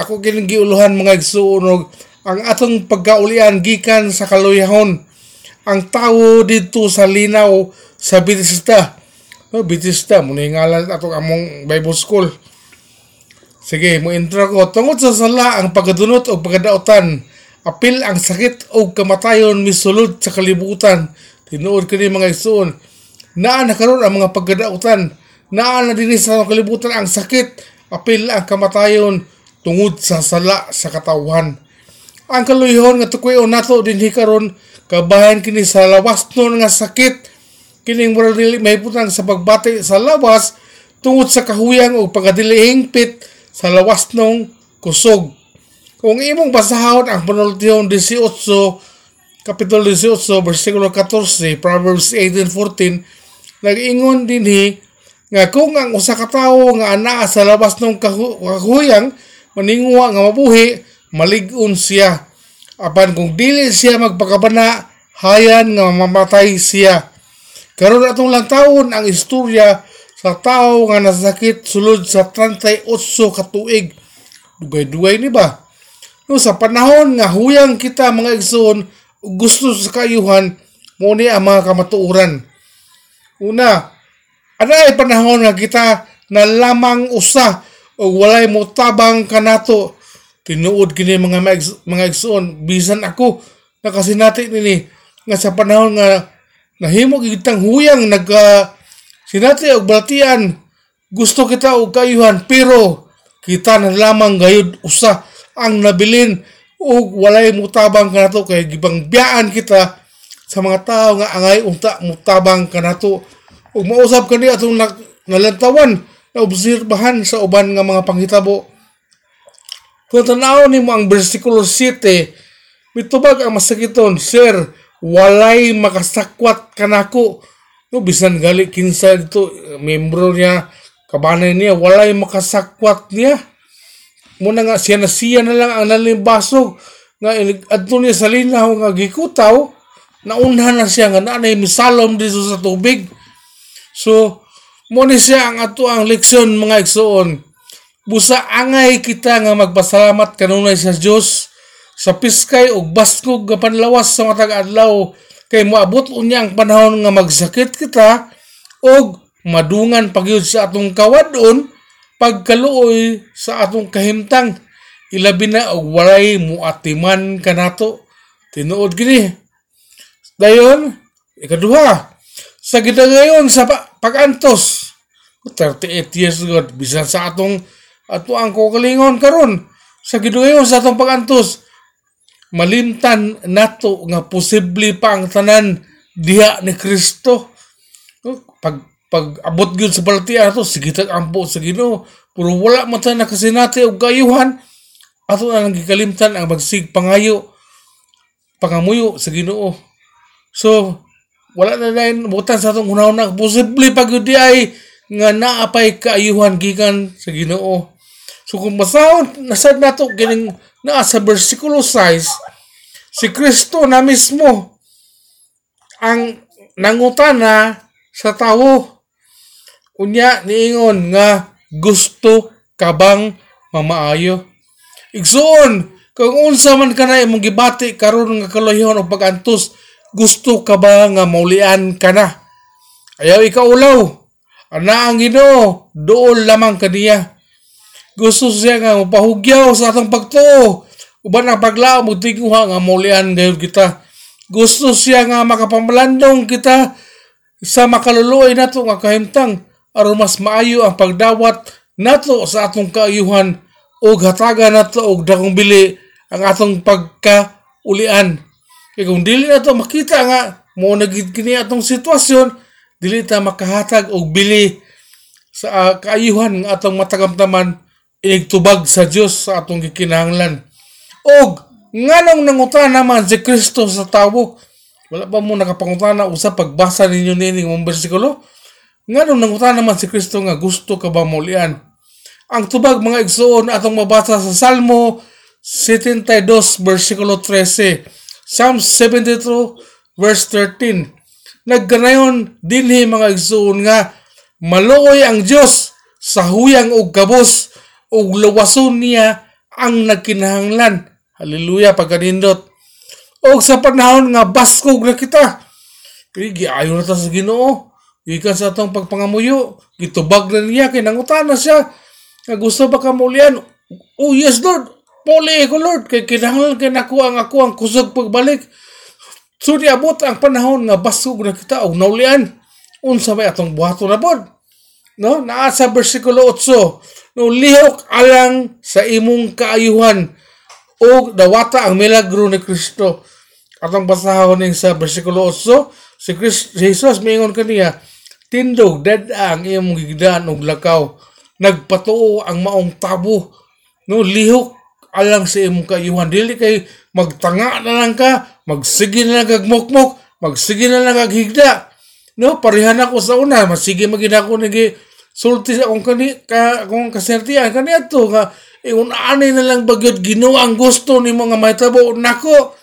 ako kining giuluhan mga igsuon og ang atong pagkaulian gikan sa kaluyahon ang tawo dito sa linaw sa Bethesda. Oh, Bethesda, muna ngalan atong among Bible School. Sige, mo intro ko. Tungod sa sala ang pagkadunot o pagkadautan, apil ang sakit o kamatayon misulod sa kalibutan. Tinuod kini mga isuon. Naa na karon ang mga pagkadautan. Naa na din sa kalibutan ang sakit, apil ang kamatayon tungod sa sala sa katawhan. Ang kaluyhon nga tukoy nato dinhi karon kabahan kini sa lawas nun nga sakit kining mura dili mahiputang sa pagbati sa lawas tungod sa kahuyang o pagkadili hingpit sa lawas nung kusog. Kung imong basahon ang panultihon 18, Kapitulo 18, versikulo 14, Proverbs 18:14, nag-ingon dinhi nga kung ang usa ka tawo nga anaa sa lawas ng kahuyang maningwa nga mabuhi, malig-on siya. Apan kung dili siya magpakabana, hayan nga mamatay siya. Karon atong lang taon ang istorya sa tao nga nasakit sulod sa 38 ka tuig. Dugay-dugay ni ba? No, sa panahon nga huyang kita mga igsoon gusto sa kayuhan mo ni ang mga kamatuuran. Una, ano ay panahon nga kita na lamang usa o walay mo tabang kanato tinuod kini mga mga igsoon. Bisan ako nakasinati nini. Nga sa panahon nga nahimo kitang huyang nag uh, sinati og balatian. Gusto kita og kayuhan pero kita na lamang gayud usa ang nabilin. Og walay mutabang kanato kay gibang biyaan kita sa mga tao nga angay unta mutabang kanato ug mausab kani atong nalantawan na obserbahan sa uban nga mga panghitabo. Kung tanaw ni mo ang versikulo 7 mitubag ang masakiton sir walay makasakwat kanako. No bisan gali kinsa dito membro niya kabanay niya walay makasakwat niya. Muna nga siya na siya na lang ang nalimbasog nga adto niya sa linaw nga gikutaw naunha na siya nga nanay misalom dito sa tubig. So mo ni siya ang ato ang leksyon mga igsoon. Busa angay kita nga magpasalamat kanunay sa Dios sa piskay ug baskog nga panlawas sa matag adlaw kay moabot unya ang panahon nga magsakit kita og madungan pagyud sa atong kawadon pagkaluoy sa atong kahimtang. Ilabi na og walay muatiman kanato tinuod gini dayon ikaduha. Sa gidagayon sa pagantos 38 years ago bisan sa atong ato ang kukalingon karon sa gidagayon sa atong pagantos malimtan nato nga posible pa ang tanan diha ni Kristo. Pag pag abot gyud sa balatian ato sige tag ampo sa Ginoo pero wala man ta nakasinati og kayuhan ato na lang gikalimtan ang magsig pangayo pangamuyo sa Ginoo. So wala na dayon butan sa atong hunahon na posible di ay nga naapay kaayuhan gikan sa Ginoo. So kung masahon nasad nato kining naa sa versikulo 6 si Kristo na mismo ang nangutana sa tao. Unya niingon nga gusto ka bang mamaayo? Igsoon, kung unsa man ka na imong gibati karon nga kalayhon o pagantos, gusto ka ba nga maulian ka na? Ayaw ikaw ulaw. Ana ang Ginoo, dool lamang kaniya. Gusto siya nga mapahugyaw sa atong pagtuo Uban ang paglao mo nga mulian gayud kita. Gusto siya nga makapamalandong kita sa makaluluoy nato nga kahimtang aron mas maayo ang pagdawat nato sa atong kaayuhan o hataga nato og dakong bili ang atong pagkaulian. Kaya kung dili nato makita nga mo nagid kini atong sitwasyon, dili ta makahatag og bili sa uh, kaayuhan nga atong matagamtaman inigtubag sa Dios sa atong gikinahanglan. Og nganong nangutan naman si Kristo sa tawo? Wala pa mo nakapangutana usa pagbasa ninyo nini mong bersikulo? Nganong nangutan naman si Kristo nga gusto ka ba mulian? Ang tubag mga igsoon atong mabasa sa Salmo 72 versikulo 13. Psalm 72 verse 13. Nagganayon dinhi mga igsoon nga maluoy ang Dios sa huyang og kabos ug luwason niya ang nagkinahanglan. Hallelujah, pagkanindot. O sa panahon nga baskog na kita. Kaya giayo na ta sa ginoo. Gikan sa atong pagpangamuyo. Gitubag na niya, kay nangutana siya. Nga gusto ba ka? Oh yes Lord, puli ko Lord. Kay kinahanglan kay nako ang ako ang kusog pagbalik. So abot ang panahon nga baskog na kita og naulian. Unsa may atong buhato na pod. No? Naa sa bersikulo 8. No lihok alang sa imong kaayuhan o dawata ang milagro ni Kristo. Atong basahon ning sa bersikulo 8, si, Christ, Jesus mingon kaniya, tindog dead ang imong gigdaan og lakaw. Nagpatuo ang maong tabo. No lihok alang sa imong kaayuhan. Dili kay magtanga na lang ka, magsige na lang kag mokmok, magsige na lang kag higda. No, parihan ako sa una, masige magina ko nigi sulti sa akong kani ka akong kasertiyan kani ato nga ingon ani na lang bagyod Ginoo ang gusto ni mga mahitabo nako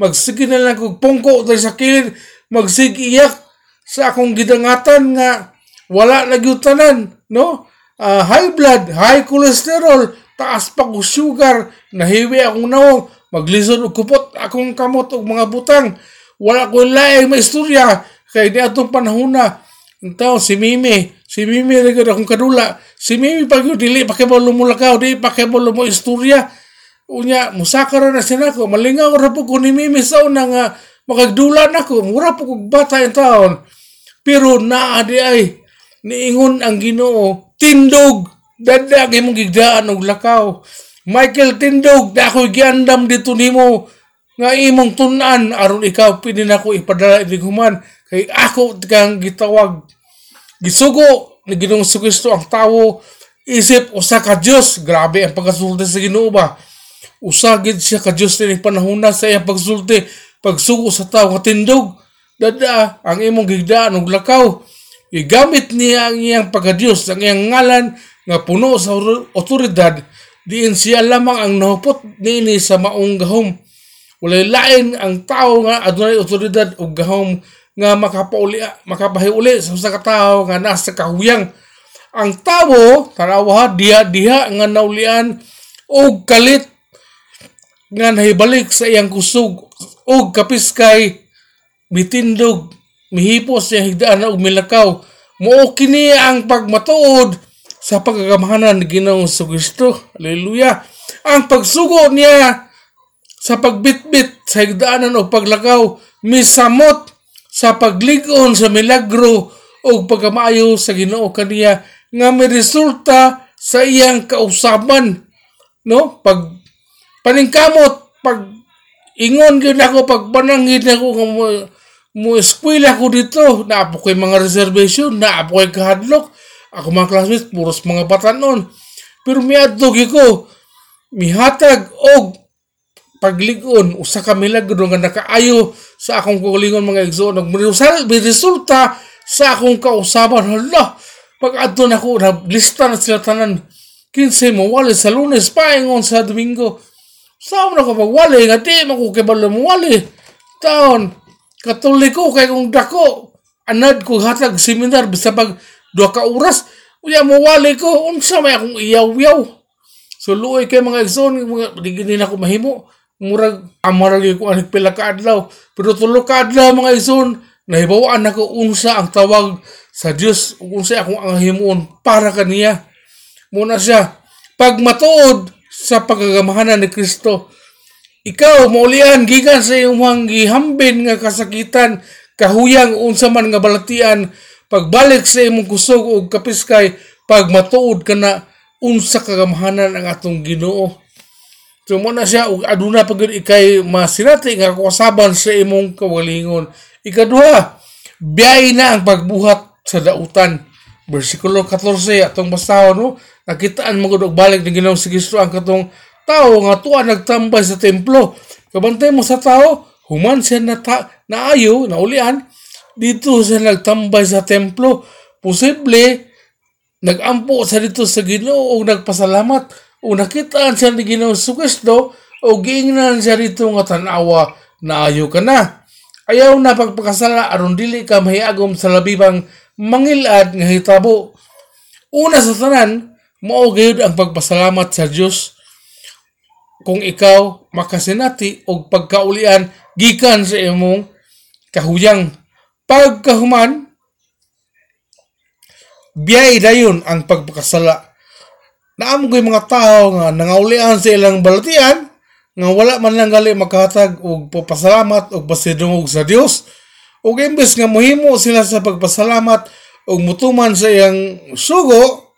magsige na lang kog pungko dahil sa kilid magsige iyak sa akong gidangatan nga wala na tanan no uh, high blood high cholesterol taas pa ko sugar nahiwi akong nawong maglisod og kupot akong kamot og mga butang wala ko laing maistorya kay di atong panahon na tao si Mimi si Mimi rin akong kadula Si Mimi pag yung dili pakibalo mo lakaw, di pakibalo mo istorya. Unya, musakara na siya nako. Malingaw ra po ko ni Mimi sa una nga makagdula na ko. Mura po kong bata yung taon. Pero naa di ay niingon ang ginoo. Tindog! Dadag imong gigdaan og lakaw. Michael Tindog, da ako'y giandam dito nimo. Nga imong tunan aron ikaw pwede na ko ipadala ini human. Kay ako kang gitawag. Gisugo ni Ginoong Kristo ang tao isip usa ka Dios grabe ang pagkasulti sa Ginoo ba? Usa gid siya ka Dios ni panahon sa iyang pagsulti. Pagsugo sa tao nga tindog. Dada ang imong gigdaan og lakaw. Igamit niya ang iyang pagka-Dios ang iyang ngalan nga puno sa otoridad diin siya lamang ang nahupot niini sa maong gahom. Walay lain ang tao nga adunay otoridad og gahom nga makapauli makapahiuli sa usa ka tawo nga nasa kahuyang. Ang tawo tanawa diha diha nga naulian og kalit nga nahibalik sa iyang kusog og kapiskay mitindog mihipos siya higdaan og milakaw. Mo kini ang pagmatuod sa pagkagamahanan ni Ginoong Kristo. Hallelujah. Ang pagsugo niya sa pagbitbit sa higdaanan o paglakaw misamot sa pagligon sa milagro o pagkamaayo sa Ginoo kaniya nga may resulta sa iyang kausaban no pag paningkamot pag ingon gyud ako pag panangin ako nga mo, mo eskwela ko dito na po kay mga reservation na po kay kahadlok ako mga classmates puros mga batanon pero miadto ko mihatag og pagligon. Usa ka milagro nga nakaayo sa akong kulingon mga igsoon. Ug resulta sa akong kausaban. Hala pag adto na ko lista na sila tanan. Kinse mo wali sa lunes paingon sa domingo. Sa na ko magwali nga di mo ko kebalo mo wali taon katoliko kay kung dako. Anad ko hatag seminar bisa pag duha ka oras uya mo wali ko. Unsa may akong iyaw-yaw so luoy kay mga igsoon mga di na ko mahimo. Murag amarag ko anik pila ka adlaw. Pero tulo ka adlaw mga ison nahibawaan ako unsa ang tawag sa Dios unsa akong ang himuon para kaniya muna siya pag matuod sa pagagamahanan ni Kristo ikaw maulian gikan sa imong gihambin nga kasakitan kahuyang unsa man nga balatian pagbalik sa imong kusog og kapiskay pag matuod kana unsa kagamahanan ang atong Ginoo So mo na siya ug aduna pag ikay masinati nga kasaban sa imong kawalingon. Ikaduha, biyay na ang pagbuhat sa dautan. Versikulo 14 atong basahon no, nakitaan mo og balik ng Ginoong si Kristo ang katong tao nga tuwa nagtambay sa templo. Kabantay mo sa tao, human siya na ta, naayo, naulian, dito siya nagtambay sa templo. Posible, nagampo sa dito sa Ginoo o nagpasalamat o nakitaan siya ni Ginoong Kristo o giingnan siya dito nga tanawa na ayo ka na. Ayaw na pagpakasala aron dili ka mahiyagom sa labibang mangilad nga hitabo. Una sa tanan, mao gayud ang pagpasalamat sa Dios. kung ikaw makasinati og pagkaulian gikan sa imong kahuyang pagkahuman biyay dayon ang pagpakasala naam ko'y mga tao nga nangaulian sa ilang balatian nga wala man lang gali makahatag og papasalamat og pasidungog sa Dios ug imbes nga mohimo sila sa pagpasalamat og mutuman sa iyang sugo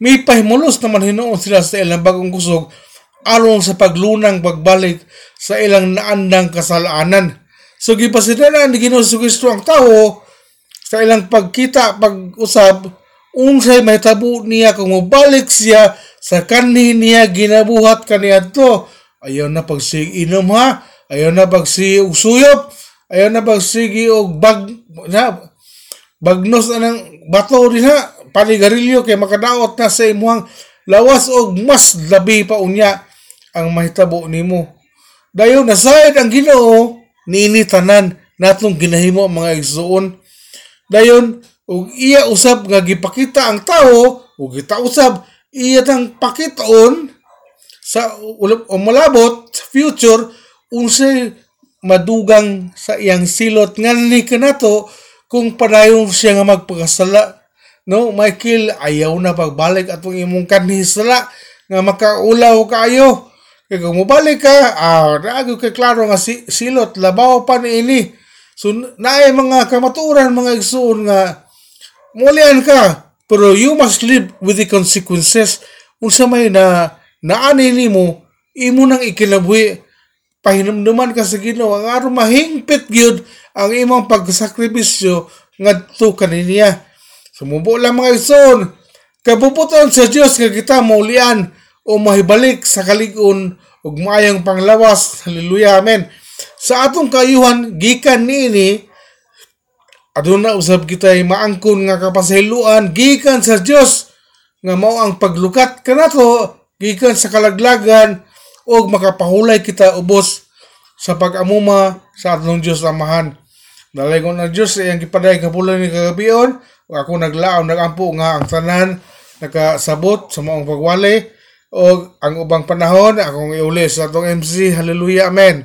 may pahimulos naman hinuon sila sa ilang bagong kusog aron sa paglunang pagbalik sa ilang naandang kasalaanan. So gipasidanan ni Ginoo sa Kristo ang tao sa ilang pagkita pag-usab unsay mahitabo niya kung mobalik siya sa kanhi niya ginabuhat kaniadto. Ayaw na pagsig inom ha, ayaw na pagsig og suyop, ayaw na pagsigi og bag na bagnos na ng bato rin ha, panigarilyo kay makadaot na sa imuhang lawas og mas labi pa unya ang mahitabo nimo. Dayon nasayad ang Ginoo niini tanan natong ginahimo ang mga igsuon. Dayon ug iya usab nga gipakita ang tao ug kita usab iya tang pakiton sa umulabot sa future unsay madugang sa iyang silot ngani kanato kung padayon siya nga magpakasala no Michael ayaw na pagbalik atong imong kanhi sala nga makaulaw kayo kay kung mobalik ka ah naagyo kay klaro nga si, silot labaw pa ni ini. So naay mga kamaturan mga igsuon nga mulian ka. Pero you must live with the consequences. Unsa may na naani nimo imo nang ikilabuhi pahinumduman ka sa Ginoo. Ang aron mahingpit gyud ang imong pagsakripisyo ngadto kaniya sumubo lang mga igsoon kabubuton sa Dios nga kita maulian o mahibalik sa kaligon ug maayong panglawas. Haleluya amen. Sa atong kayuhan gikan niini aduna usab kita maangkon nga kapasahiluan gikan sa Dios nga mao ang paglukat. Kanato gikan sa kalaglagan ug makapahulay kita ubos sa pag-amuma sa atong Dios amahan. Dalaygon na Diyos sa iyang gipaday kapulan ni kagabion ug ako naglaom nagampo nga ang tanan nakasabot sa maong pagwali o ang ubang panahon akong iuli sa atong MC hallelujah amen